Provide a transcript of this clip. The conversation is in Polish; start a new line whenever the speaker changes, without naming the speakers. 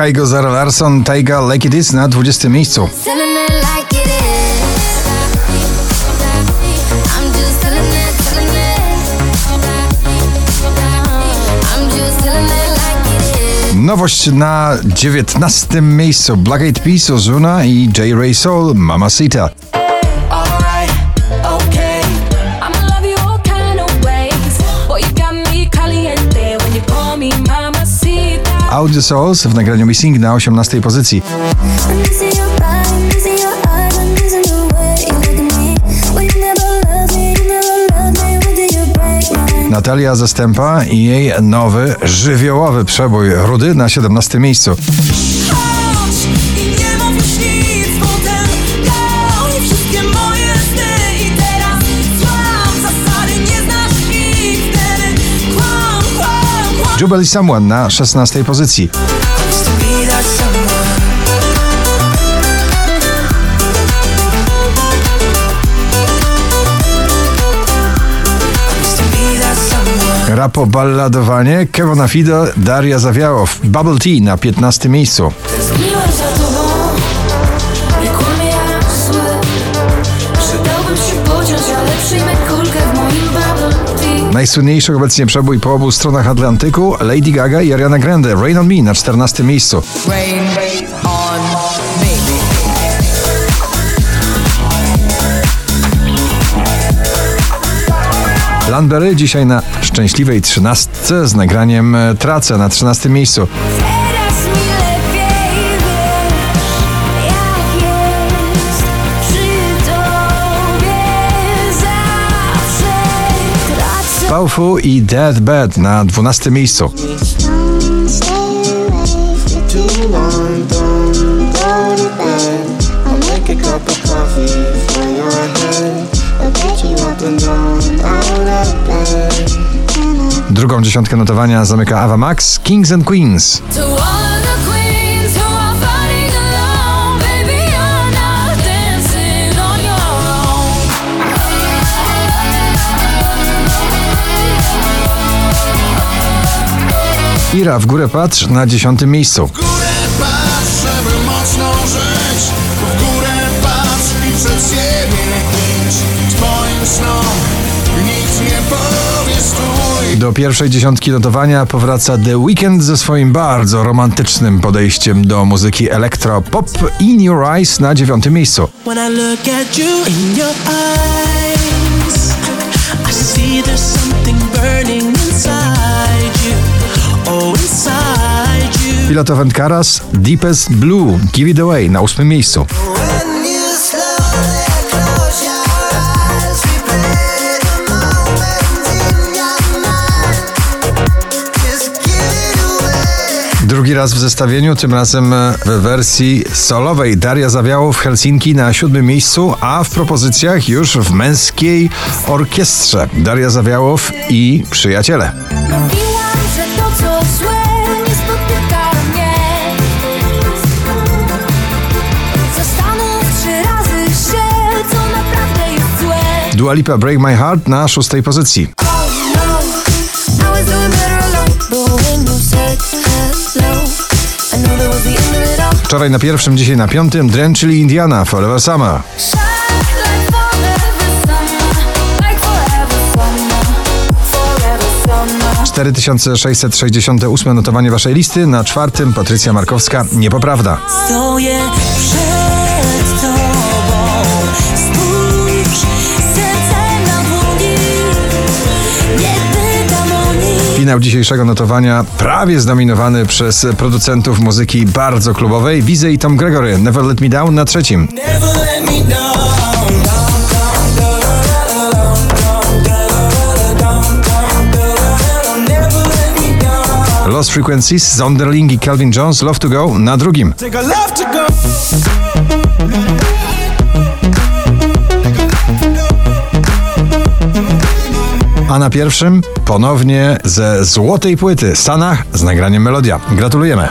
Kaigo Zara Larson, Taiga Like It Is na 20 miejscu. Nowość na 19 miejscu. Black Eyed Peas, Ozuna i J. Ray Soul, Mamacita.
You
never loved me. When did you break my
Natalia Zastępa i jej nowy, żywiołowy przebój Rudy na 17 miejscu. Jubilee Someone na 16 pozycji. Rapo balladowanie Kevona Fido, Daria Zawiałow, Bubble Tea na 15 miejscu. Najsłynniejszy obecnie przebój po obu stronach Atlantyku Lady Gaga i Ariana Grande Rain on Me na 14 miejscu.
Rain on me
Landberry dzisiaj na szczęśliwej 13 z nagraniem Tracę na 13 miejscu.
Up and down, out of bed.
Drugą dziesiątkę notowania zamyka Ava Max, Kings and queens Ira w górę patrz na 10 miejscu.
górę patrz, żeby mocno żyć W górę patrz i przed siebie idź Twoim snom nikt nie powie stój
Do pierwszej dziesiątki notowania powraca The Weeknd ze swoim bardzo romantycznym podejściem do muzyki elektro-pop In Your Eyes na dziewiątym miejscu.
When inside you.
Pilot of Karas, Deepest Blue, Give It Away na ósmym miejscu. Drugi raz w zestawieniu, tym razem w wersji solowej. Daria Zawiało w Helsinki na siódmym miejscu, a w propozycjach już w męskiej orkiestrze. Daria Zawiałow i przyjaciele. Dua Lipa Break My Heart na szóstej pozycji. Wczoraj na pierwszym, dzisiaj na piątym Dren, czyli Indiana, Forever Summer.
Forever summer Forever summer
4668 notowanie waszej listy, na czwartym Patrycja Markowska, Niepoprawda.
Przed
Finał dzisiejszego notowania prawie zdominowany przez producentów muzyki bardzo klubowej, Wizy i Tom Gregory, Never Let Me Down na trzecim. Lost Frequencies, Zonderling i Calvin Jones, Love to Go na drugim. A na pierwszym ponownie ze złotej płyty Stanach z nagraniem Melodia. Gratulujemy.